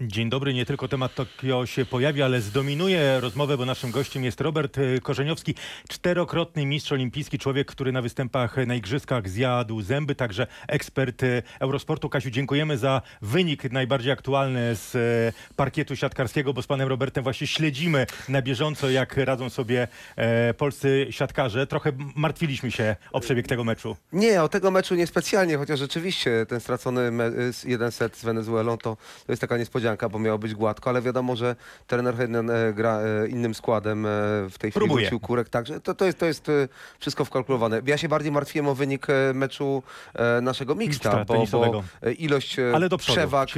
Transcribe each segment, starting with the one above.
Dzień dobry, nie tylko temat Tokio się pojawi, ale zdominuje rozmowę, bo naszym gościem jest Robert e, Korzeniowski, czterokrotny mistrz olimpijski, człowiek, który na występach na igrzyskach zjadł zęby, także ekspert e, Eurosportu. Kasiu, dziękujemy za wynik najbardziej aktualny z e, parkietu siatkarskiego, bo z panem Robertem właśnie śledzimy na bieżąco, jak radzą sobie e, polscy siatkarze. Trochę martwiliśmy się o przebieg tego meczu. Nie, o tego meczu niespecjalnie, chociaż rzeczywiście ten stracony s- jeden set z Wenezuelą to, to jest taka niespodzianka, bo miało być gładko, ale wiadomo, że trener e, gra e, innym składem e, w tej chwili Próbuje. wrócił kurek, także to, to jest, to jest wszystko wkalkulowane. Ja się bardziej martwiłem o wynik meczu naszego mixta, bo, bo ilość Ale do przodu, przewag,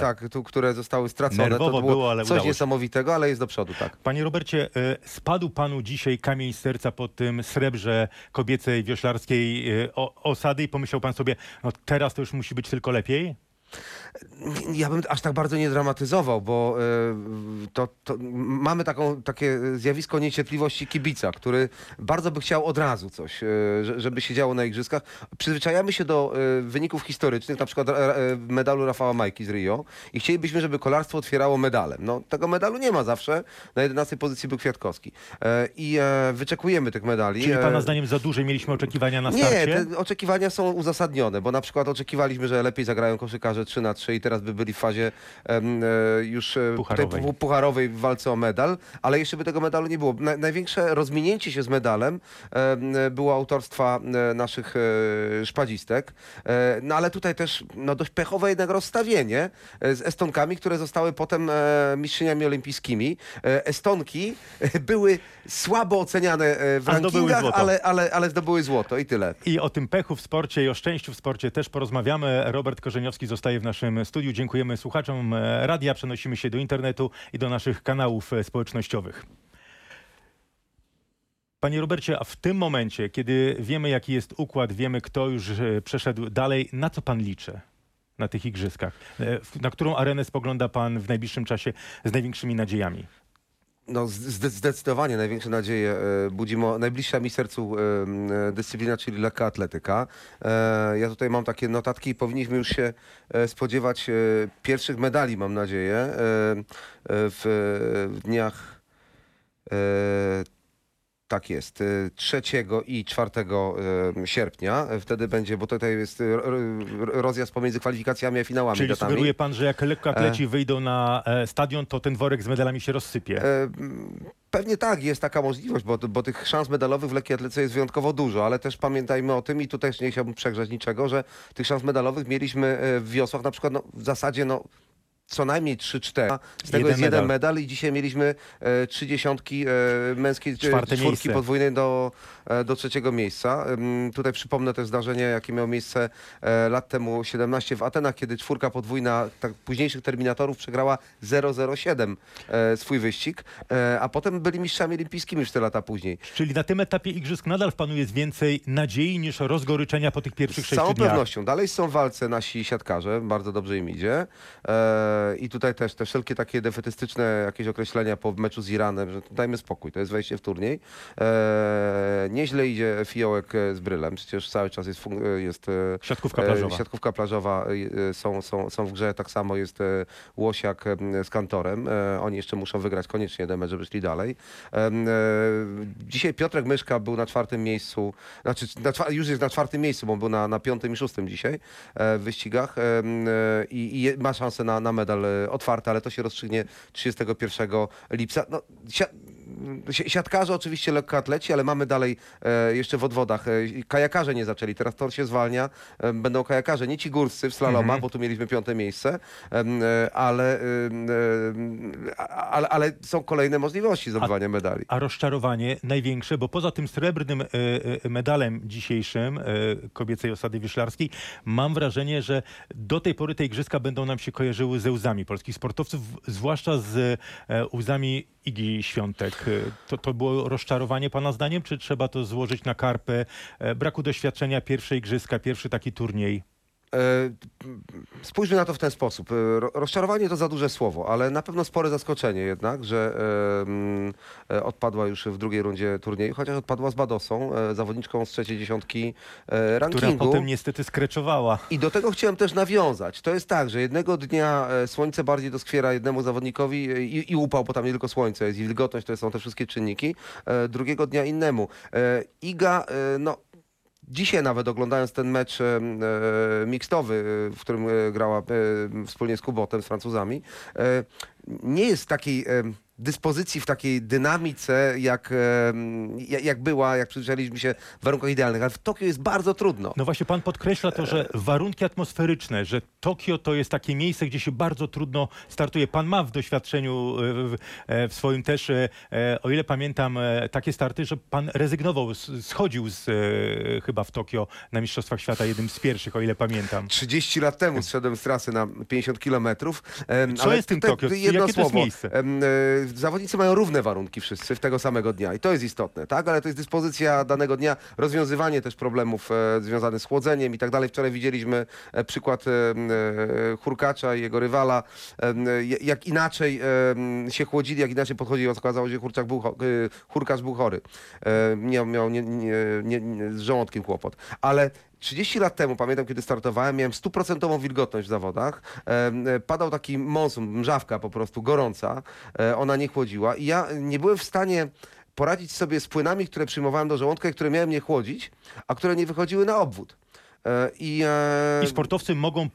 tak, tu, które zostały stracone, Nerwowo to było, było, ale coś niesamowitego, ale jest do przodu, tak. Panie Robercie, spadł panu dzisiaj kamień z serca po tym srebrze kobiecej wioślarskiej osady i pomyślał pan sobie, no teraz to już musi być tylko lepiej? Ja bym aż tak bardzo nie dramatyzował, bo e, to, to mamy taką, takie zjawisko niecierpliwości kibica, który bardzo by chciał od razu coś, e, że- żeby się działo na igrzyskach. Przyzwyczajamy się do e, wyników historycznych, na przykład medalu Rafała Majki z Rio i chcielibyśmy, żeby kolarstwo otwierało medalem. No, tego medalu nie ma zawsze. Na 11 pozycji był Kwiatkowski. I wyczekujemy tych medali. Czyli pana zdaniem za duże mieliśmy oczekiwania na nie, starcie? te oczekiwania są uzasadnione, bo na przykład oczekiwaliśmy, że lepiej zagrają koszykarze 3 na 3 i teraz by byli w fazie e, już e, Pucharowej. tej pu- pucharowej w walce o medal, ale jeszcze by tego medalu nie było. Na, największe rozminięcie się z medalem em, e, było autorstwa naszych szpadzistek, no ale tutaj też no, dość pechowe jednak rozstawienie z Estonkami, które zostały potem mistrzyniami olimpijskimi. Estonki były słabo oceniane w A rankingach, ale, ale, ale zdobyły złoto i tyle. I o tym pechu w sporcie i o szczęściu w sporcie też porozmawiamy. Robert Korzeniowski zostaje w naszym studiu. Dziękujemy słuchaczom e, radia. Przenosimy się do internetu i do naszych kanałów e, społecznościowych. Panie Robercie, a w tym momencie, kiedy wiemy, jaki jest układ, wiemy, kto już e, przeszedł dalej, na co pan liczy na tych igrzyskach? Na którą arenę spogląda pan w najbliższym czasie z największymi nadziejami? No, zde- zdecydowanie największe nadzieje e, budzi mo- najbliższa mi sercu e, dyscyplina, czyli lekka atletyka. E, ja tutaj mam takie notatki i powinniśmy już się spodziewać pierwszych medali, mam nadzieję, w, dniach tak jest, e, 3 i 4 e, sierpnia. E, Wtedy będzie, bo tutaj jest e, ro- rozjazd pomiędzy kwalifikacjami a finałami. Czyli datami. sugeruje pan, że jak lekkoatleci wyjdą na e, stadion, to ten worek z medalami się rozsypie? E, Pewnie tak, jest taka możliwość, bo, bo tych szans medalowych w lekkiej atletyce jest wyjątkowo dużo, ale też pamiętajmy o tym i tu też nie chciałbym przegrzać niczego, że tych szans medalowych mieliśmy e, w wiosłach na przykład no, w zasadzie no, co najmniej 3-4. Z tego Jeden jest jeden medal. medal i dzisiaj mieliśmy e, trzy dziesiątki e, męskiej Czwarte czwórki miejsce. podwójnej do, e, do trzeciego miejsca. Ym, tutaj przypomnę też zdarzenie, jakie miało miejsce e, lat temu 17 w Atenach, kiedy czwórka podwójna tak, późniejszych terminatorów przegrała 007 e, swój wyścig, e, a potem byli mistrzami olimpijskimi 4 lata później. Czyli na tym etapie igrzysk nadal w panu jest więcej nadziei niż rozgoryczenia po tych pierwszych Z sześciu całą dniach. pewnością. Dalej są w walce nasi siatkarze, bardzo dobrze im idzie. E, I tutaj też te wszelkie takie defetystyczne jakieś określenia po meczu z Iranem, że dajmy spokój, to jest wejście w turniej. E, nieźle idzie Fiołek e, z Brylem, przecież cały czas jest, e, jest Siatkówka plażowa. siatkówka plażowa są, są, są w grze, tak samo jest Łosiak z Kantorem. Oni jeszcze muszą wygrać koniecznie jeden mecz, żeby szli dalej. Dzisiaj Piotrek Myszka był na czwartym miejscu, znaczy na, już jest na czwartym miejscu, bo był na, na piątym i szóstym dzisiaj w wyścigach i, i ma szansę na, na medal e, otwarty, ale to się rozstrzygnie 31 lipca. No, siatkarze oczywiście lekkoatleci, ale mamy dalej e, jeszcze w odwodach. E, kajakarze nie zaczęli, teraz tor się zwalnia, e, będą kajakarze, nie ci górscy w slalomach, Mhm. bo tu mieliśmy piąte miejsce, ale, ale, ale są kolejne możliwości zdobywania medali. A rozczarowanie największe, bo poza tym srebrnym medalem dzisiejszym kobiecej osady wieszlarskiej, mam wrażenie, że do tej pory te igrzyska będą nam się kojarzyły ze łzami polskich sportowców, zwłaszcza z łzami Igi Świątek. E, To, to było rozczarowanie pana zdaniem, czy trzeba to złożyć na karpę e, braku doświadczenia, pierwsze igrzyska, pierwszy taki turniej? E, Spójrzmy na to w ten sposób. E, ro- Rozczarowanie to za duże słowo, ale na pewno spore zaskoczenie jednak, że e, odpadła już w drugiej rundzie turnieju, chociaż odpadła z Badosą, zawodniczką z trzeciej dziesiątki e, Która rankingu. potem niestety skreczowała. I do tego chciałem też nawiązać. To jest tak, że jednego dnia słońce bardziej doskwiera jednemu zawodnikowi i, i upał, bo tam nie tylko słońce jest i wilgotność, to są te wszystkie czynniki, drugiego dnia innemu. Iga, no Dzisiaj nawet oglądając ten mecz e, mixtowy, w którym e, grała e, wspólnie z Kubotem, z Francuzami, nie jest w takiej e, dyspozycji, w takiej dynamice, jak, e, jak- jak była, jak przyzwyczailiśmy się w warunkach idealnych. Ale w Tokio jest bardzo trudno. No właśnie pan podkreśla to, że warunki atmosferyczne, że Tokio to jest takie miejsce, gdzie się bardzo trudno startuje. Pan ma w doświadczeniu e, w, e, w swoim też, e, e, o ile pamiętam, e, takie starty, że pan rezygnował, schodził z, e, chyba w Tokio na Mistrzostwach Świata, jednym z pierwszych, o ile pamiętam. 30 lat temu zszedłem z trasy na 50 kilometrów. Co ale jest tym tutaj Tokio? Jedno Jakie słowo. e, Zawodnicy mają równe warunki wszyscy w tego samego dnia i to jest istotne, tak? Ale to jest dyspozycja danego dnia, rozwiązywanie też problemów e, związanych z chłodzeniem i tak dalej. Wczoraj widzieliśmy e, przykład Hurkacza i jego rywala, jak inaczej się chłodzili, jak inaczej podchodzili. Okazało się, że był, Hurkacz był chory. Miał, miał nie, nie, nie, z żołądkiem kłopot. Ale 30 lat temu, pamiętam kiedy startowałem, miałem stuprocentową wilgotność w zawodach. Em, e, Padał taki monsun, mrzawka po prostu, gorąca. E, Ona nie chłodziła i ja nie byłem w stanie poradzić sobie z płynami, które przyjmowałem do żołądka i które miałem nie chłodzić, a które nie wychodziły na obwód. E, I, e, I sportowcy mogą, e,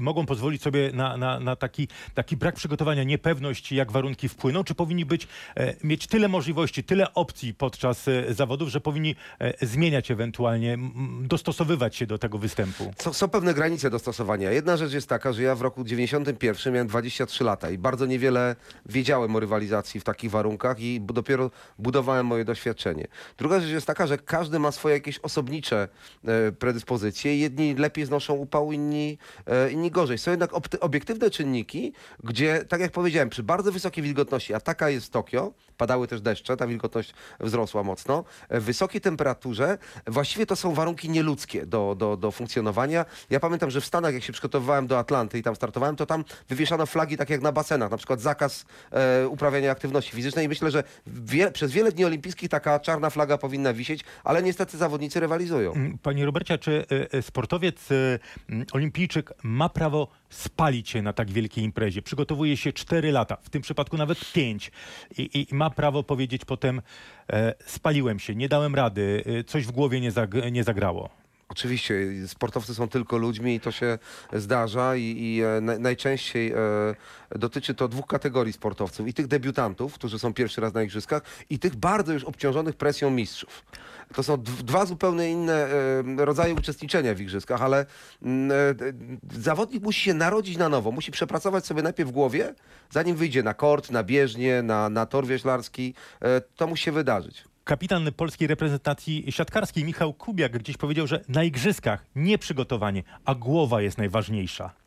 mogą pozwolić sobie na, na, na taki, taki brak przygotowania, niepewność, jak warunki wpłyną? Czy powinni być, e, mieć tyle możliwości, tyle opcji podczas e, zawodów, że powinni e, zmieniać ewentualnie, dostosowywać się do tego występu? Są, są pewne granice dostosowania. Jedna rzecz jest taka, że ja w roku 91 miałem 23 lata i bardzo niewiele wiedziałem o rywalizacji w takich warunkach i dopiero budowałem moje doświadczenie. Druga rzecz jest taka, że każdy ma swoje jakieś osobnicze e, predyspozycje. Jedni lepiej znoszą upał, inni, e, inni gorzej. Są jednak obiektywne czynniki, gdzie, tak jak powiedziałem, przy bardzo wysokiej wilgotności, a taka jest Tokio, padały też deszcze, ta wilgotność wzrosła mocno, e, w wysokiej temperaturze, właściwie to są warunki nieludzkie do, do, do funkcjonowania. Ja pamiętam, że w Stanach, jak się przygotowywałem do Atlanty i tam startowałem, to tam wywieszano flagi tak jak na basenach, na przykład zakaz e, uprawiania aktywności fizycznej i myślę, że wie, przez wiele dni olimpijskich taka czarna flaga powinna wisieć, ale niestety zawodnicy rywalizują. Mm, Panie Robercie, czy e, e, sportowiec, e, ma prawo spalić się na tak wielkiej imprezie? Przygotowuje się 4 lata, w tym przypadku nawet 5 i, i ma prawo powiedzieć potem e, spaliłem się, nie dałem rady, e, coś w głowie nie, zag, nie zagrało. Oczywiście, sportowcy są tylko ludźmi i to się zdarza i, i e, na, najczęściej e, dotyczy to dwóch kategorii sportowców. I tych debiutantów, którzy są pierwszy raz na igrzyskach i tych bardzo już obciążonych presją mistrzów. To są dwa zupełnie inne e, rodzaje uczestniczenia w igrzyskach, ale mm, e, zawodnik musi się narodzić na nowo, musi przepracować sobie najpierw w głowie, zanim wyjdzie na kort, na bieżnię, na, na tor wioślarski. E, to musi się wydarzyć. Kapitan polskiej reprezentacji siatkarskiej Michał Kubiak gdzieś powiedział, że na igrzyskach nie przygotowanie, a głowa jest najważniejsza.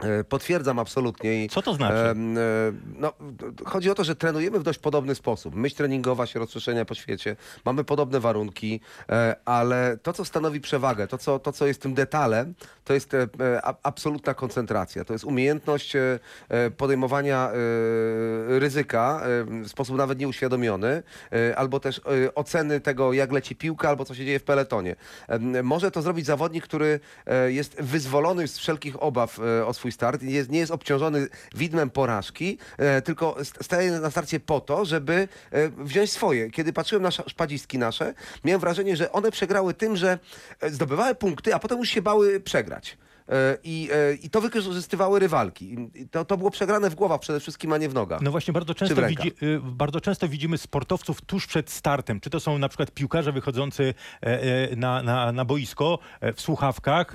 E, Potwierdzam absolutnie. I, Co to znaczy? e, no, chodzi o to, że trenujemy w dość podobny sposób. Myśl treningowa się rozprzestrzenia po świecie, mamy podobne warunki, e, ale to, co stanowi przewagę, to, co, to, co jest tym detalem, to jest e, a- absolutna koncentracja. To jest umiejętność podejmowania ryzyka w sposób nawet nieuświadomiony, albo też oceny tego, jak leci piłka, albo co się dzieje w peletonie. Może to zrobić zawodnik, który jest wyzwolony z wszelkich obaw o swój start, nie jest, nie jest obciążony widmem porażki, e, tylko st- staje na starcie po to, żeby e, wziąć swoje. Kiedy patrzyłem na sz- szpadzistki nasze, miałem wrażenie, że one przegrały tym, że e, zdobywały punkty, a potem już się bały przegrać. I, I to wykorzystywały rywalki. To, to było przegrane w głowach przede wszystkim, a nie w nogach. No właśnie, bardzo często, widzi, y, bardzo często widzimy sportowców tuż przed startem. Czy to są na przykład piłkarze wychodzący na, na, na boisko w słuchawkach,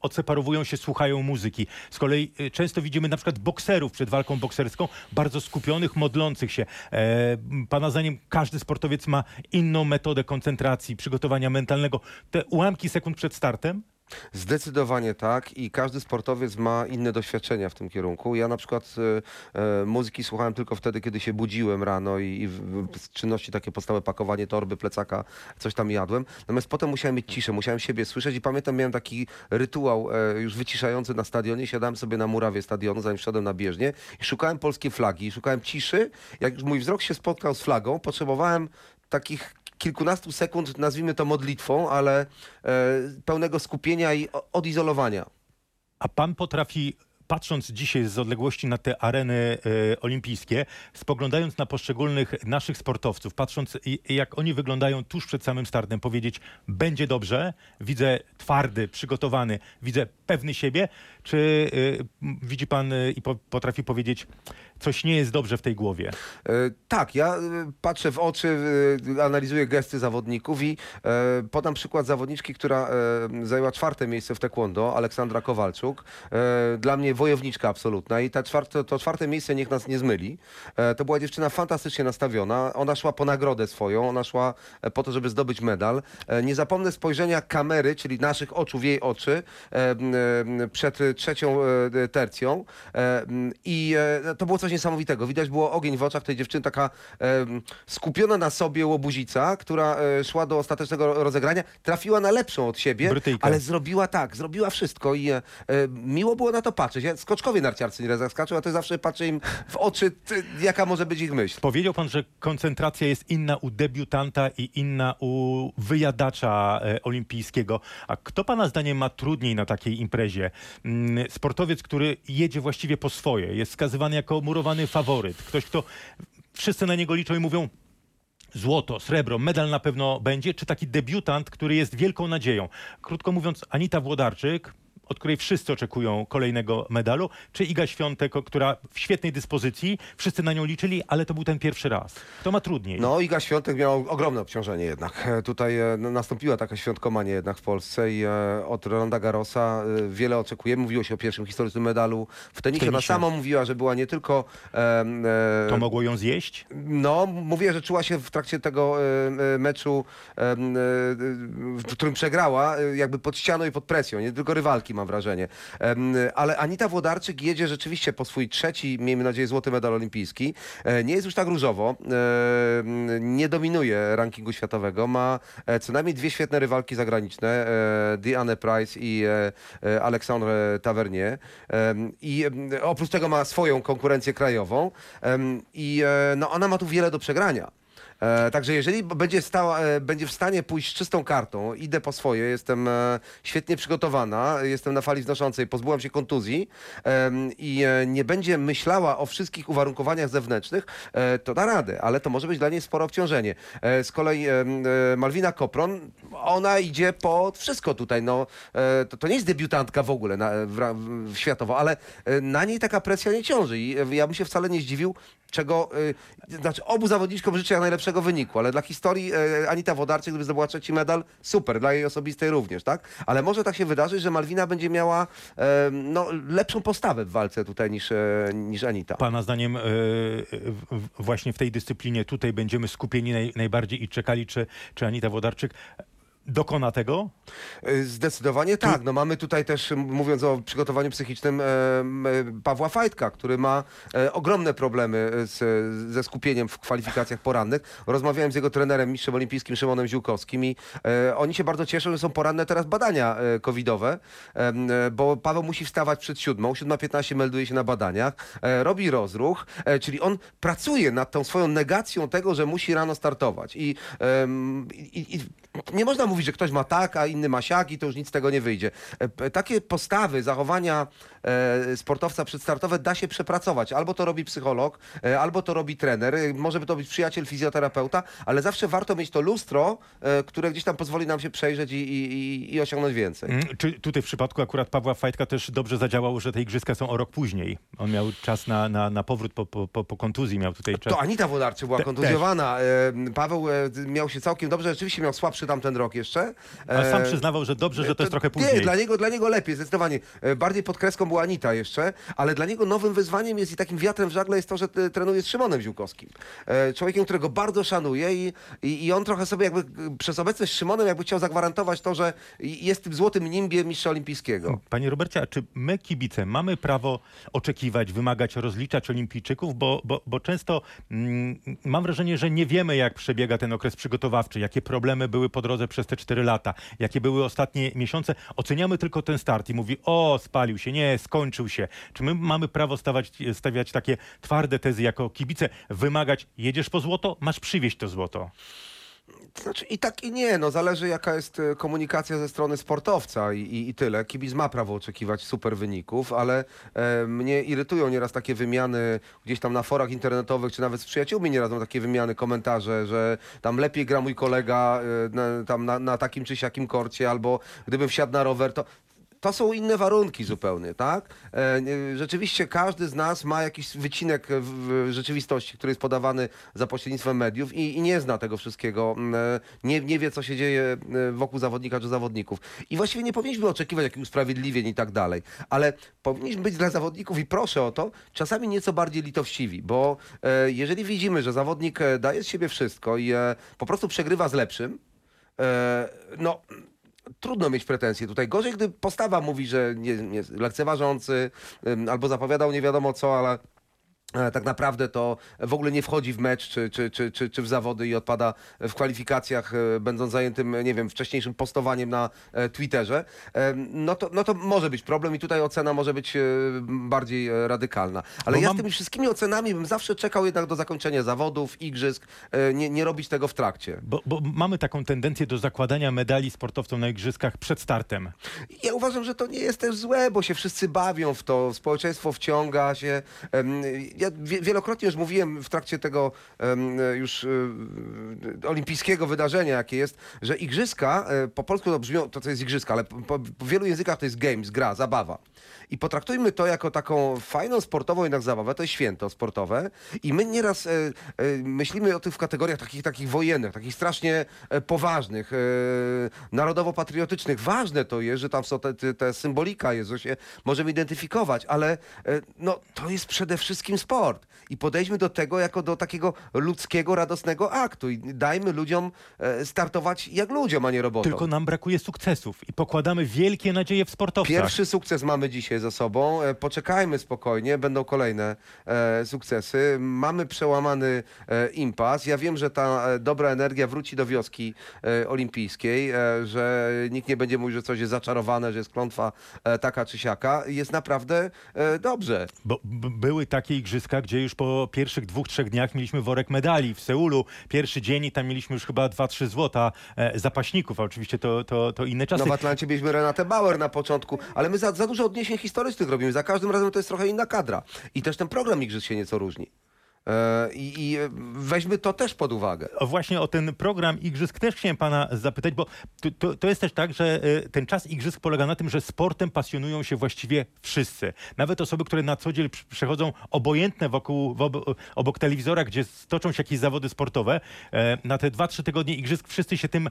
odseparowują się, słuchają muzyki. Z kolei e, często widzimy na przykład bokserów przed walką bokserską, bardzo skupionych, modlących się. E, Pana zdaniem każdy sportowiec ma inną metodę koncentracji, przygotowania mentalnego. Te ułamki sekund przed startem? Zdecydowanie tak i każdy sportowiec ma inne doświadczenia w tym kierunku. Ja na przykład e, e, muzyki słuchałem tylko wtedy, kiedy się budziłem rano i, i w, w, czynności takie podstawowe, pakowanie torby, plecaka, coś tam jadłem. Natomiast potem musiałem mieć ciszę, musiałem siebie słyszeć i pamiętam, miałem taki rytuał e, już wyciszający na stadionie. Siadałem sobie na murawie stadionu, zanim wszedłem na bieżnię i szukałem polskiej flagi, szukałem ciszy. Jak już mój wzrok się spotkał z flagą, potrzebowałem takich kilkunastu sekund, nazwijmy to modlitwą, ale e, pełnego skupienia i odizolowania. A pan potrafi, patrząc dzisiaj z odległości na te areny e, olimpijskie, spoglądając na poszczególnych naszych sportowców, patrząc i, jak oni wyglądają tuż przed samym startem, powiedzieć, będzie dobrze, widzę twardy, przygotowany, widzę pewny siebie, czy e, widzi pan i po, potrafi powiedzieć, coś nie jest dobrze w tej głowie? E, Tak, ja e, patrzę w oczy, e, analizuję gesty zawodników i podam przykład zawodniczki, która zajęła czwarte miejsce w taekwondo, Aleksandra Kowalczuk. Dla mnie wojowniczka absolutna i ta czwarte, to czwarte miejsce niech nas nie zmyli. To była dziewczyna fantastycznie nastawiona. Ona szła po nagrodę swoją, ona szła po to, żeby zdobyć medal. Nie zapomnę spojrzenia kamery, czyli naszych oczu w jej oczy przed trzecią tercją i to było coś niesamowitego. Widać było ogień w oczach tej dziewczyny, taka em, skupiona na sobie łobuzica, która e, szła do ostatecznego rozegrania, trafiła na lepszą od siebie, Brytyjka. ale zrobiła tak, zrobiła wszystko i e, e, miło było na to patrzeć. Ja, skoczkowie narciarcy nieraz jak skaczą, a to zawsze patrzę im w oczy, ty, jaka może być ich myśl. Powiedział pan, że koncentracja jest inna u debiutanta i inna u wyjadacza e, olimpijskiego. A kto pana zdaniem ma trudniej na takiej imprezie? Mm, Sportowiec, który jedzie właściwie po swoje, jest skazywany jako faworyt. Ktoś, kto wszyscy na niego liczą i mówią złoto, srebro, medal na pewno będzie, czy taki debiutant, który jest wielką nadzieją? Krótko mówiąc, Anita Włodarczyk, od której wszyscy oczekują kolejnego medalu, czy Iga Świątek, która w świetnej dyspozycji, wszyscy na nią liczyli, ale to był ten pierwszy raz. To ma trudniej. No, Iga Świątek miał ogromne obciążenie jednak. E, Tutaj e, no, nastąpiła taka świątkomania jednak w Polsce i e, od Rolanda Garrosa e, wiele oczekujemy. Mówiło się o pierwszym historycznym medalu w tenisie. Ona sama mówiła, że była nie tylko... e, To mogło ją zjeść? No, mówię, że czuła się w trakcie tego meczu, w którym przegrała, jakby pod ścianą i pod presją, nie tylko rywalki mam wrażenie. Ale Anita Włodarczyk jedzie rzeczywiście po swój trzeci, miejmy nadzieję, złoty medal olimpijski. E, Nie jest już tak różowo, nie dominuje rankingu światowego, ma e, co najmniej dwie świetne rywalki zagraniczne, e, Diane Price i e, e, Alexandre Tavernier. I oprócz tego ma swoją konkurencję krajową i no, ona ma tu wiele do przegrania. E, także jeżeli będzie, stała, e, będzie w stanie pójść z czystą kartą, idę po swoje, jestem e, świetnie przygotowana, jestem na fali wznoszącej, pozbyłam się kontuzji i nie będzie myślała o wszystkich uwarunkowaniach zewnętrznych, to da radę, ale to może być dla niej spore obciążenie. Z kolei Malwina Kopron, ona idzie po wszystko tutaj. No, to, to nie jest debiutantka w ogóle na, w, w, światowo, ale na niej taka presja nie ciąży i ja bym się wcale nie zdziwił, czego, znaczy obu zawodniczkom życzę jak wyniku, ale dla historii y, Anita Wodarczyk, gdyby zdobyła trzeci medal, super, dla jej osobistej również, tak? Ale może tak się wydarzyć, że Malwina będzie miała e, no, lepszą postawę w walce tutaj niż, e, niż Anita. Pana zdaniem e, właśnie w tej dyscyplinie tutaj będziemy skupieni naj, najbardziej i czekali, czy, czy Anita Wodarczyk dokona tego? Y, Zdecydowanie tak. No mamy tutaj też, mówiąc o przygotowaniu psychicznym, e, e, Pawła Fajtka, który ma e, ogromne problemy z, ze skupieniem w kwalifikacjach porannych. Rozmawiałem z jego trenerem, mistrzem olimpijskim Szymonem Ziółkowskim i e, oni się bardzo cieszą, że są poranne teraz badania e, covidowe, e, bo Paweł musi wstawać przed siódmą, 7.15 melduje się na badaniach, e, robi rozruch, e, czyli on pracuje nad tą swoją negacją tego, że musi rano startować. I, i, i nie można mówić, że ktoś ma tak, a inny ma siak i to już nic z tego nie wyjdzie. E, Takie postawy, zachowania e, sportowca przedstartowe da się przepracować. Albo to robi psycholog, e, albo to robi trener, może by to być przyjaciel fizjoterapeuta, ale zawsze warto mieć to lustro, które gdzieś tam pozwoli nam się przejrzeć i, i, i- osiągnąć więcej. Mm, Czy tutaj w przypadku akurat Pawła Fajtka też dobrze zadziałało, że te igrzyska są o rok później? On miał czas na, na, na powrót po, po, po, kontuzji, miał tutaj czas. To Anita Włodarczyk była Te- kontuzjowana. E, Paweł miał się całkiem dobrze, rzeczywiście miał słabszy słabszy tamten rok jeszcze. Ale sam E, przyznawał, że dobrze, że to jest trochę nie, później. dla niego, dla niego lepiej, zdecydowanie. E, Bardziej pod kreską była Anita jeszcze, ale dla niego nowym wyzwaniem jest i takim wiatrem w żagle jest to, że e, trenuje z Szymonem Ziółkowskim. E, Człowiekiem, którego bardzo szanuje i, i, i on trochę sobie jakby e, przez obecność z Szymonem jakby chciał zagwarantować to, że jest tym złotym nimbie mistrza olimpijskiego. Panie Robercie, a czy my kibice mamy prawo oczekiwać, wymagać, rozliczać olimpijczyków? Bo, bo, bo często mm, mam wrażenie, że nie wiemy, jak przebiega ten okres przygotowawczy, jakie problemy były po drodze przez te cztery lata, jakie były ostatnie miesiące. Oceniamy tylko ten start i mówi, o, spalił się, nie, skończył się. Czy my mamy prawo stawać, stawiać takie twarde tezy jako kibice, wymagać, jedziesz po złoto, masz przywieźć to złoto? Znaczy i tak i nie, no zależy jaka jest e, komunikacja ze strony sportowca i, i, i tyle. Kibic ma prawo oczekiwać super wyników, ale e, mnie irytują nieraz takie wymiany gdzieś tam na forach internetowych, czy nawet z przyjaciółmi nieraz takie wymiany, komentarze, że tam lepiej gra mój kolega e, na, tam na, na takim czy siakim korcie, albo gdybym wsiadł na rower, to to są inne warunki zupełnie, tak? E, Rzeczywiście każdy z nas ma jakiś wycinek w, rzeczywistości, który jest podawany za pośrednictwem mediów i, i nie zna tego wszystkiego, e, nie, nie wie, co się dzieje e, wokół zawodnika czy zawodników. I właściwie nie powinniśmy oczekiwać jakichś usprawiedliwień i tak dalej, ale powinniśmy być dla zawodników i proszę o to, czasami nieco bardziej litowściwi, bo jeżeli widzimy, że zawodnik daje z siebie wszystko i po prostu przegrywa z lepszym, no trudno mieć pretensje tutaj. Gorzej, gdy postawa mówi, że nie, nie, lekceważący albo zapowiadał nie wiadomo co, ale tak naprawdę to w ogóle nie wchodzi w mecz czy, czy, czy, czy, czy w zawody i odpada w kwalifikacjach, e, będąc zajętym, nie wiem, wcześniejszym postowaniem na e, Twitterze, Em, no to, no to może być problem i tutaj ocena może być e, bardziej e, radykalna. Ale Bo ja mam- z tymi wszystkimi ocenami bym zawsze czekał jednak do zakończenia zawodów, igrzysk, e, nie, nie robić tego w trakcie. Bo, bo mamy taką tendencję do zakładania medali sportowcom na igrzyskach przed startem. Ja uważam, że to nie jest też złe, bo się wszyscy bawią w to, społeczeństwo wciąga się. Ja wie- wielokrotnie już mówiłem w trakcie tego już e, olimpijskiego wydarzenia, jakie jest, że igrzyska, e, po polsku to brzmią, to co jest igrzyska, ale po, po wielu językach to jest games, gra, zabawa. I potraktujmy to jako taką fajną sportową jednak zabawę, to jest święto sportowe i my nieraz e, myślimy o tych w kategoriach takich, takich wojennych, takich strasznie poważnych, narodowo-patriotycznych. Ważne to jest, że tam są te, te, symbolika jest, że się możemy identyfikować, ale no, to jest przede wszystkim sport i podejdźmy do tego jako do takiego ludzkiego, radosnego aktu i dajmy ludziom e, startować jak ludziom, a nie robotom. Tylko nam brakuje sukcesów i pokładamy wielkie nadzieje w sportowcach. Pierwszy sukces mamy dzisiaj za sobą. E, Poczekajmy spokojnie, będą kolejne e, sukcesy. Mamy przełamany impas. Ja wiem, że ta dobra energia wróci do wioski olimpijskiej, że nikt nie będzie mówił, że coś jest zaczarowane, że jest klątwa taka czy siaka. Jest naprawdę dobrze. Bo były takie igrzyska, gdzie już po pierwszych dwóch, trzech dniach mieliśmy worek medali w Seulu. Pierwszy dzień i tam mieliśmy już chyba dwa, trzy złota e, zapaśników, a oczywiście to, to, to inne czasy. No w Atlancie mieliśmy Renatę Bauer na początku, ale my za, za dużo odniesień historycznych robimy. Za każdym razem to jest trochę inna kadra. I też ten program igrzysk się nieco różni. E, I, I e, weźmy to też pod uwagę. Właśnie o ten program igrzysk też chciałem pana zapytać, bo to, to, to jest też tak, że e, ten czas igrzysk polega na tym, że sportem pasjonują się właściwie wszyscy. Nawet osoby, które na co dzień przechodzą obojętne wokół, obok telewizora, gdzie stoczą się jakieś zawody sportowe, na te dwa, trzy tygodnie igrzysk wszyscy się tym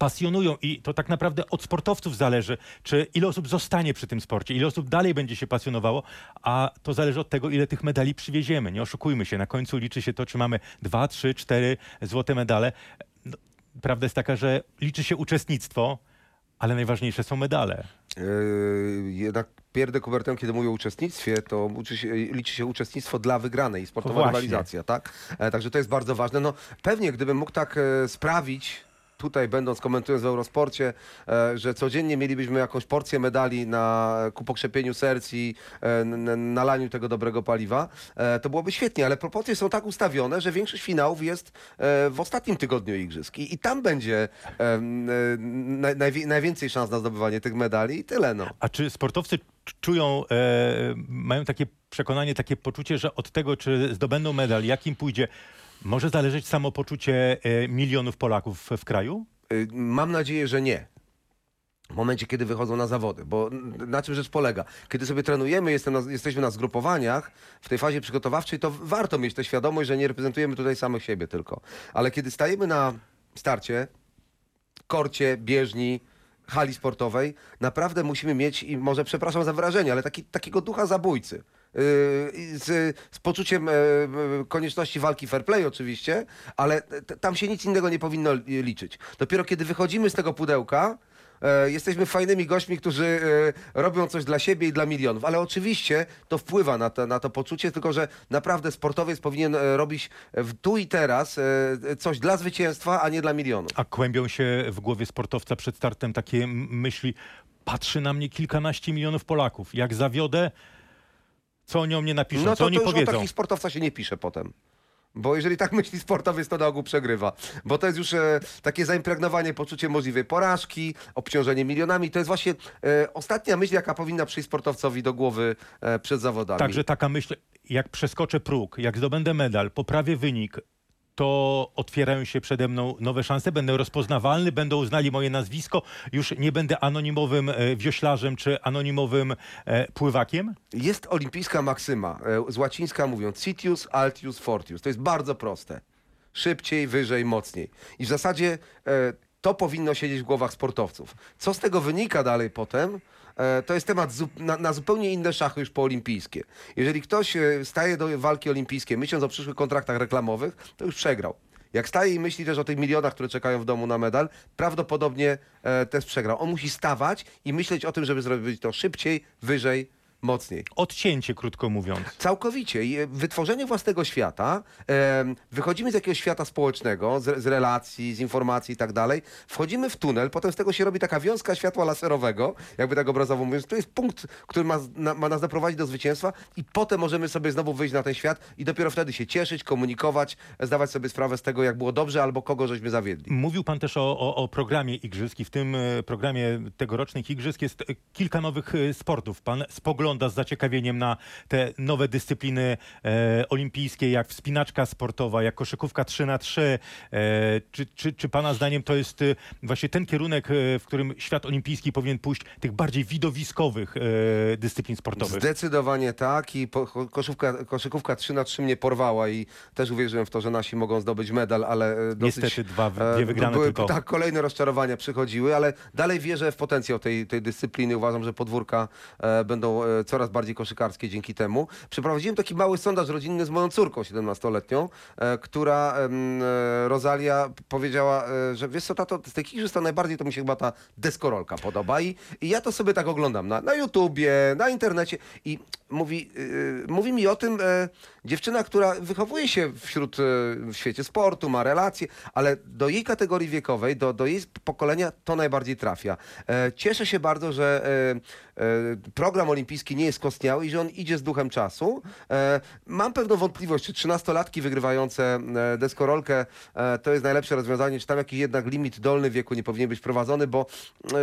pasjonują i to tak naprawdę od sportowców zależy, czy ile osób zostanie przy tym sporcie, ile osób dalej będzie się pasjonowało, a to zależy od tego, ile tych medali przywieziemy. Nie oszukujmy się, na końcu liczy się to, czy mamy dwa, trzy, cztery złote medale. No, prawda jest taka, że liczy się uczestnictwo, ale najważniejsze są medale. Yy, jednak Pierre Coubertin, kiedy mówi o uczestnictwie, to się, liczy się uczestnictwo dla wygranej, sportowa Właśnie. rywalizacja, tak? E, także to jest bardzo ważne. No pewnie, gdybym mógł tak e, sprawić, tutaj będąc, komentując w Eurosporcie, e, że codziennie mielibyśmy jakąś porcję medali na, ku pokrzepieniu serc i e, nalaniu tego dobrego paliwa, e, to byłoby świetnie, ale proporcje są tak ustawione, że większość finałów jest e, w ostatnim tygodniu igrzysk. I, tam będzie e, najwięcej szans na zdobywanie tych medali i tyle, no. A czy sportowcy czują, e, mają takie przekonanie, takie poczucie, że od tego, czy zdobędą medal, jakim pójdzie, może zależeć samopoczucie e, milionów Polaków w, kraju? Y, Mam nadzieję, że nie. W momencie, kiedy wychodzą na zawody, bo na czym rzecz polega? Kiedy sobie trenujemy, jestem na, jesteśmy na zgrupowaniach, w tej fazie przygotowawczej, to warto mieć tę świadomość, że nie reprezentujemy tutaj samych siebie tylko. Ale kiedy stajemy na starcie, korcie, bieżni, hali sportowej, naprawdę musimy mieć, i może przepraszam za wyrażenie, ale taki, takiego ducha zabójcy. I z, z poczuciem e, konieczności walki fair play oczywiście, ale tam się nic innego nie powinno li- liczyć. Dopiero kiedy wychodzimy z tego pudełka, e, jesteśmy fajnymi gośćmi, którzy e, robią coś dla siebie i dla milionów, ale oczywiście to wpływa na to, na to poczucie, tylko że naprawdę sportowiec powinien robić w tu i teraz coś dla zwycięstwa, a nie dla milionów. A kłębią się w głowie sportowca przed startem takie myśli, patrzy na mnie kilkanaście milionów Polaków. Jak zawiodę, co oni o mnie napiszą, No co to, oni to już powiedzą. takich sportowca się nie pisze potem. Bo jeżeli tak myśli sportowiec, to na ogół przegrywa. Bo to jest już e, takie zaimpregnowanie poczuciem możliwej porażki, obciążenie milionami. To jest właśnie e, ostatnia myśl, jaka powinna przyjść sportowcowi do głowy e, przed zawodami. Także taka myśl, jak przeskoczę próg, jak zdobędę medal, poprawię wynik, to otwierają się przede mną nowe szanse, będę rozpoznawalny, będą uznali moje nazwisko, już nie będę anonimowym e, wioślarzem czy anonimowym e, pływakiem? Jest olimpijska maksyma, e, z łacińska mówiąc citius, altius, fortius. To jest bardzo proste. Szybciej, wyżej, mocniej. I w zasadzie to powinno siedzieć w głowach sportowców. Co z tego wynika dalej potem? E, to jest temat na zupełnie inne szachy już poolimpijskie. Jeżeli ktoś e, staje do walki olimpijskiej myśląc o przyszłych kontraktach reklamowych, to już przegrał. Jak staje i myśli też o tych milionach, które czekają w domu na medal, prawdopodobnie e, też przegrał. On musi stawać i myśleć o tym, żeby zrobić to szybciej, wyżej, mocniej. Odcięcie, krótko mówiąc. Całkowicie. E, Wytworzenie własnego świata. wychodzimy z jakiegoś świata społecznego, z, z relacji, z informacji i tak dalej. Wchodzimy w tunel, potem z tego się robi taka wiązka światła laserowego, jakby tak obrazowo mówiąc. To jest punkt, który ma, na, ma nas doprowadzić do zwycięstwa i potem możemy sobie znowu wyjść na ten świat i dopiero wtedy się cieszyć, komunikować, zdawać sobie sprawę z tego, jak było dobrze albo kogo żeśmy zawiedli. Mówił pan też o, o, o programie igrzysk i w tym e, programie tegorocznych igrzysk jest e, kilka nowych sportów. Pan spogląda z zaciekawieniem na te nowe dyscypliny e, olimpijskie, jak wspinaczka sportowa, jak koszykówka 3 na 3 e, czy, czy, czy pana zdaniem to jest e, właśnie ten kierunek, e, w którym świat olimpijski powinien pójść, tych bardziej widowiskowych dyscyplin sportowych? Zdecydowanie tak i po, ko- koszówka, koszykówka 3 na 3 mnie porwała i też uwierzyłem w to, że nasi mogą zdobyć medal, ale dosyć... Niestety dwa, dwie wygrane były, tylko. Tak, kolejne rozczarowania przychodziły, ale dalej wierzę w potencjał tej, tej dyscypliny. Uważam, że podwórka będą coraz bardziej koszykarskie dzięki temu. Przeprowadziłem taki mały sondaż rodzinny z moją córką 17-letnią, e, która e, Rosalia powiedziała, e, że wiesz co, tato, z igrzysk to najbardziej to mi się chyba ta deskorolka podoba i, i ja to sobie tak oglądam na, na YouTubie, na internecie i mówi, yy, mówi mi o tym dziewczyna, która wychowuje się wśród, w świecie sportu, ma relacje, ale do jej kategorii wiekowej, do, do jej pokolenia to najbardziej trafia. Cieszę się bardzo, że program olimpijski nie jest skostniały i że on idzie z duchem czasu. E, mam pewną wątpliwość, czy 13-latki wygrywające e, deskorolkę e, to jest najlepsze rozwiązanie, czy tam jakiś jednak limit dolny wieku nie powinien być wprowadzony, bo e,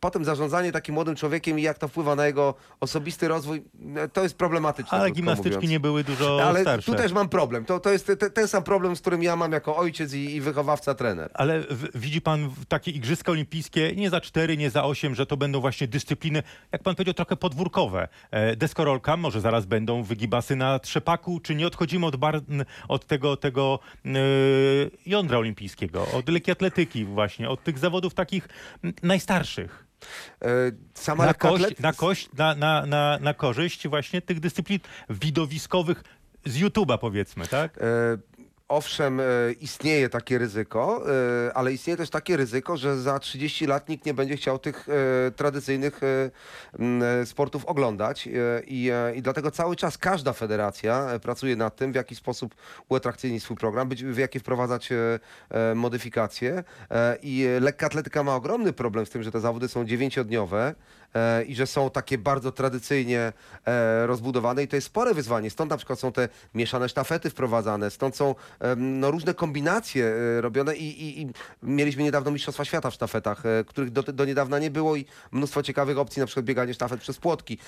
potem zarządzanie takim młodym człowiekiem i jak to wpływa na jego osobisty rozwój, e, to jest problematyczne. Ale gimnastyczki mówiąc. nie były dużo Ale starsze. tu też mam problem. To, to jest te, ten sam problem, z którym ja mam jako ojciec i, i wychowawca, trener. Ale w, widzi pan takie igrzyska olimpijskie nie za cztery, nie za osiem, że to będą właśnie dyscypliny, jak pan powiedział, trochę podwórkowe. E, deskorolka, może zaraz będą wygibasy na trzepaku, czy nie odchodzimy od, bar, od tego, tego e, jądra olimpijskiego, od lekkiej atletyki właśnie, od tych zawodów takich najstarszych. E, sama Na kość, na, kość na, na, na, na korzyść właśnie tych dyscyplin widowiskowych z YouTube'a powiedzmy, tak? E, Owszem, e, istnieje takie ryzyko, e, ale istnieje też takie ryzyko, że za 30 lat nikt nie będzie chciał tych e, tradycyjnych sportów oglądać i, i dlatego cały czas każda federacja pracuje nad tym, w jaki sposób uatrakcyjnić swój program, w jakie wprowadzać modyfikacje i lekka atletyka ma ogromny problem z tym, że te zawody są dziewięciodniowe i że są takie bardzo tradycyjnie e, rozbudowane i to jest spore wyzwanie. Stąd na przykład są te mieszane sztafety wprowadzane, stąd są no, różne kombinacje e, robione i, i, i mieliśmy niedawno Mistrzostwa Świata w sztafetach, e, których do, do niedawna nie było i mnóstwo ciekawych opcji, na przykład bieganie sztafet przez płotki.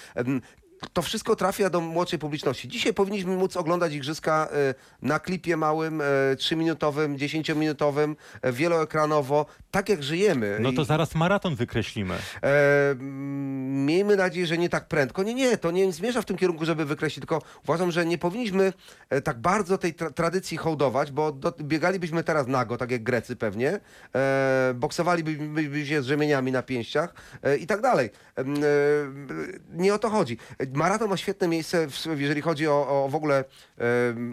To wszystko trafia do młodszej publiczności. Dzisiaj powinniśmy móc oglądać igrzyska e, na klipie małym, e, 3-minutowym, 10-minutowym, e, wieloekranowo, tak jak żyjemy. No to zaraz maraton wykreślimy. E, mm, miejmy nadzieję, że nie tak prędko. Nie, nie, to nie zmierza w tym kierunku, żeby wykreślić, tylko uważam, że nie powinniśmy e, tak bardzo tej tra tradycji hołdować, bo do, biegalibyśmy teraz nago, tak jak Grecy pewnie, e, boksowalibyśmy się z rzemieniami na pięściach e, i tak dalej. E, nie o to chodzi. Maraton ma świetne miejsce, w, jeżeli chodzi o, o w ogóle e,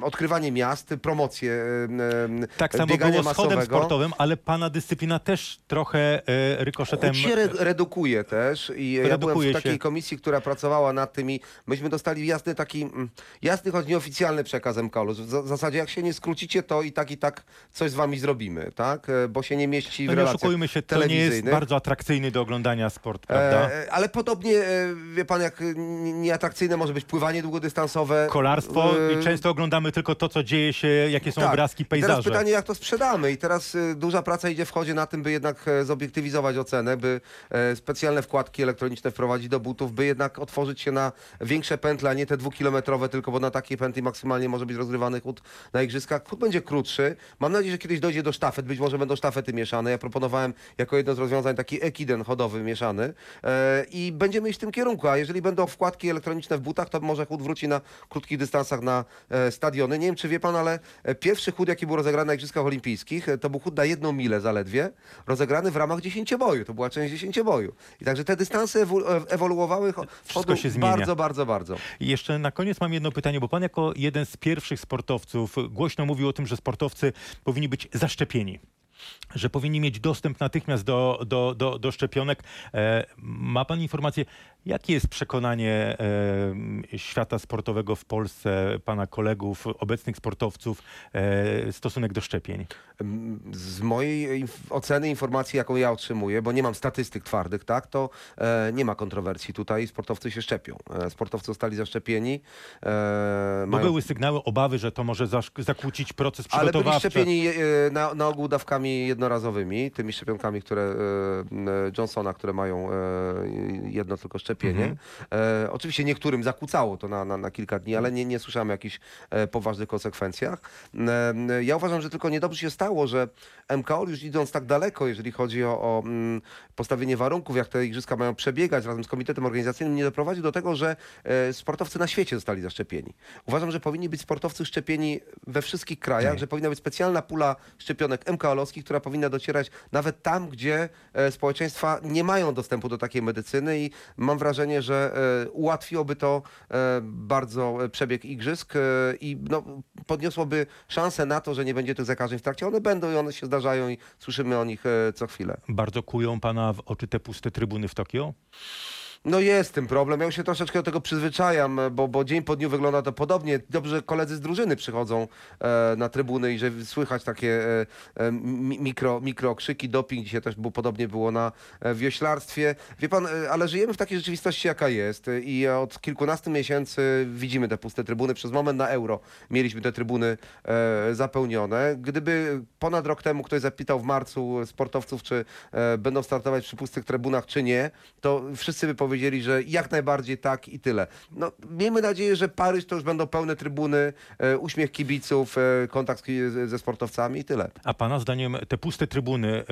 odkrywanie miast, promocję e, Tak samo biegania było z chodem masowego. sportowym, ale pana dyscyplina też trochę e, rykoszetem... Się re redukuje też i ja byłem Redukuje w takiej się. komisji, która pracowała nad tymi, myśmy dostali jasny taki, mm, jasny, choć nieoficjalny przekaz MKOL-u. W za- w zasadzie jak się nie skrócicie, to i tak i tak coś z wami zrobimy, tak? E, Bo się nie mieści w No nie relacjach oszukujmy się, to nie jest bardzo atrakcyjny do oglądania sport, prawda? E, ale podobnie, e, wie pan, jak nieatrakcyjne może być pływanie długodystansowe. Kolarstwo E, i często oglądamy tylko to, co dzieje się, jakie są obrazki, I teraz pejzaże. pytanie, jak to sprzedamy? I teraz y, duża praca idzie w chodzie na tym, by jednak e, zobiektywizować ocenę, by e, specjalne wkładki elektroniczne wprowadzić do butów, by jednak otworzyć się na większe pętle, a nie te dwukilometrowe, tylko bo na takiej pętli maksymalnie może być rozgrywany chód na igrzyskach. Chód będzie krótszy. Mam nadzieję, że kiedyś dojdzie do sztafet, być może będą sztafety mieszane. Ja proponowałem jako jedno z rozwiązań taki ekiden chodowy mieszany e, i będziemy iść w tym kierunku, a jeżeli będą wkładki elektroniczne w butach, to może chód wróci na krótkich dystansach na e, stadiony. Nie wiem, czy wie pan, ale e, pierwszy chód, jaki był rozegrany na Igrzyskach Olimpijskich, e, to był chód na jedną milę zaledwie, rozegrany w ramach dziesięcioboju. To była część dziesięcioboju. I także te dystanse ewoluowały chodu się zmienia. bardzo, bardzo, bardzo. I jeszcze na koniec mam jedno pytanie, bo pan jako jeden z pierwszych sportowców głośno mówił o tym, że sportowcy powinni być zaszczepieni. Że powinni mieć dostęp natychmiast do, do, do, do szczepionek. E, ma pan informację, jakie jest przekonanie e, świata sportowego w Polsce, pana kolegów, obecnych sportowców, e, stosunek do szczepień? Z mojej oceny, informacji, jaką ja otrzymuję, bo nie mam statystyk twardych, tak, to e, nie ma kontrowersji tutaj. Sportowcy się szczepią. E, sportowcy zostali zaszczepieni. E, mają- były sygnały, obawy, że to może zakłócić proces Ale byli przygotowawczy. szczepieni e, na, na ogół dawkami jednorazowymi, tymi szczepionkami, które e, Johnsona, które mają jedno tylko szczepienie. Mhm. E, oczywiście niektórym zakłócało to na, na, na kilka dni, ale nie, nie słyszałem o jakichś e, poważnych konsekwencjach. E, e, ja uważam, że tylko niedobrze się stało, że MKOL już idąc tak daleko, jeżeli chodzi o, o mm, postawienie warunków, jak te igrzyska mają przebiegać razem z komitetem organizacyjnym, nie doprowadził do tego, że e, sportowcy na świecie zostali zaszczepieni. Uważam, że powinni być sportowcy szczepieni we wszystkich krajach, Tak. że powinna być specjalna pula szczepionek MKOL-owskich, która powinna docierać nawet tam, gdzie e, społeczeństwa nie mają dostępu do takiej medycyny i mam wrażenie, że e, ułatwiłoby to e, bardzo przebieg igrzysk e, i no, podniosłoby szansę na to, że nie będzie tych zakażeń w trakcie. One będą i one się zdarzają i słyszymy o nich co chwilę. Bardzo kują pana w oczy te puste trybuny w Tokio? No jest tym problem. Ja już się troszeczkę do tego przyzwyczajam, bo, bo dzień po dniu wygląda to podobnie. Dobrze, koledzy z drużyny przychodzą e, na trybuny i że słychać takie e, e, mi, mikro, mikro krzyki, doping. Dzisiaj też było, podobnie było na e, wioślarstwie. Wie pan, e, ale żyjemy w takiej rzeczywistości, jaka jest i od kilkunastu miesięcy widzimy te puste trybuny. Przez moment na euro mieliśmy te trybuny e, zapełnione. Gdyby ponad rok temu ktoś zapytał w marcu sportowców, czy e, będą startować przy pustych trybunach, czy nie, to wszyscy by powiedzieli, że jak najbardziej tak i tyle. No, miejmy nadzieję, że Paryż to już będą pełne trybuny, e, uśmiech kibiców, e, kontakt ze sportowcami i tyle. A pana zdaniem te puste trybuny e,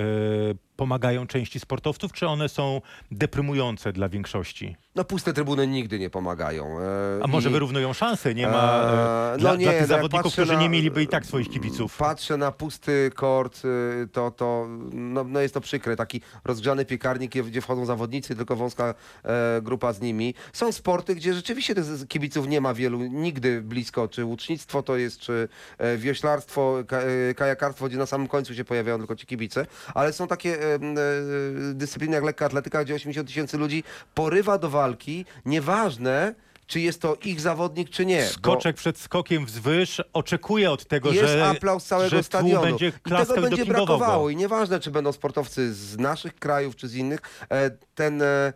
pomagają części sportowców, czy one są deprymujące dla większości? No puste trybuny nigdy nie pomagają. e, A może i- wyrównują szanse? Nie ma e, Eee, dla, no nie, dla no tych jak zawodników, którzy na- nie mieliby i tak swoich kibiców. Patrzę na pusty kort, y, to, to no, no jest to przykre. Taki rozgrzany piekarnik, gdzie- wchodzą zawodnicy, tylko wąska e, grupa z nimi. Są sporty, gdzie rzeczywiście tych kibiców nie ma wielu, nigdy blisko. Czy łucznictwo to jest, czy e, wioślarstwo, ka, e, kajakarstwo, gdzie na samym końcu się pojawiają tylko ci kibice. Ale są takie e, m, e, dyscypliny jak lekka atletyka, gdzie 80 tysięcy ludzi porywa do walki, nieważne czy jest to ich zawodnik, czy nie. Skoczek przed skokiem wzwyż oczekuje od tego, jest że, aplauz całego że stadionu. będzie I tego będzie brakowało. go. I nieważne, czy będą sportowcy z naszych krajów, czy z innych, e, ten e,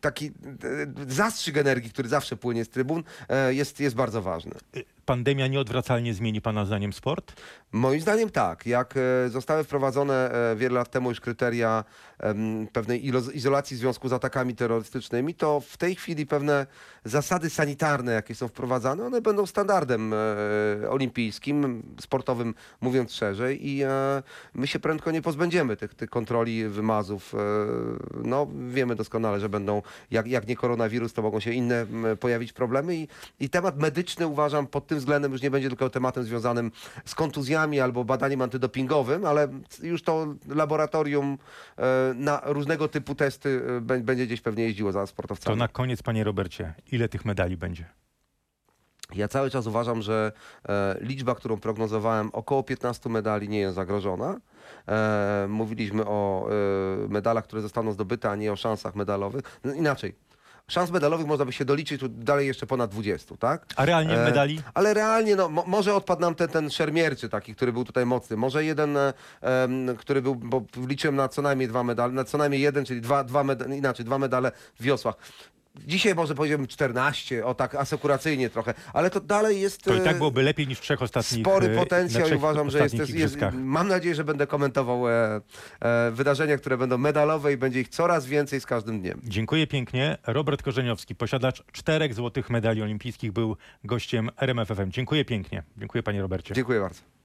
taki zastrzyk energii, który zawsze płynie z trybun, jest, jest bardzo ważny. Pandemia nieodwracalnie zmieni pana zdaniem sport? Moim zdaniem tak. Jak e, zostały wprowadzone e, wiele lat temu już kryteria pewnej izolacji w związku z atakami terrorystycznymi, to w tej chwili pewne zasady sanitarne, jakie są wprowadzane, one będą standardem e, olimpijskim, sportowym, mówiąc szerzej i my się prędko nie pozbędziemy tych, tych kontroli, wymazów. No, wiemy doskonale, że będą, jak, jak nie koronawirus, to mogą się inne pojawić problemy i, i temat medyczny uważam pod tym względem już nie będzie tylko tematem związanym z kontuzjami albo badaniem antydopingowym, ale już to laboratorium e, na różnego typu testy e, bę- będzie gdzieś pewnie jeździło za To sportowcami. na koniec, panie Robercie, ile tych medali będzie? Ja cały czas uważam, że e, liczba, którą prognozowałem, około 15 medali nie jest zagrożona. E, mówiliśmy o e, medalach, które zostaną zdobyte, a nie o szansach medalowych. No, inaczej. Szans medalowych można by się doliczyć tu dalej jeszcze ponad 20, tak? A realnie E, medali? Ale realnie, no, mo, może odpadł nam ten, ten szermierczy taki, który był tutaj mocny. Może jeden, e, który był, bo liczyłem na co najmniej dwa medale, na co najmniej jeden, czyli dwa, dwa medale, inaczej, dwa medale w wiosłach. Dzisiaj może powiedziałbym 14, o tak asekuracyjnie trochę, ale to dalej jest To i tak e, byłoby lepiej niż w trzech ostatnich spory e, potencjał i uważam, że jest, jest, mam nadzieję, że będę komentował e, e, wydarzenia, które będą medalowe i będzie ich coraz więcej z każdym dniem. Dziękuję pięknie. Robert Korzeniowski, posiadacz czterech złotych medali olimpijskich, był gościem RMFFM. Dziękuję pięknie. Dziękuję panie Robercie. Dziękuję bardzo.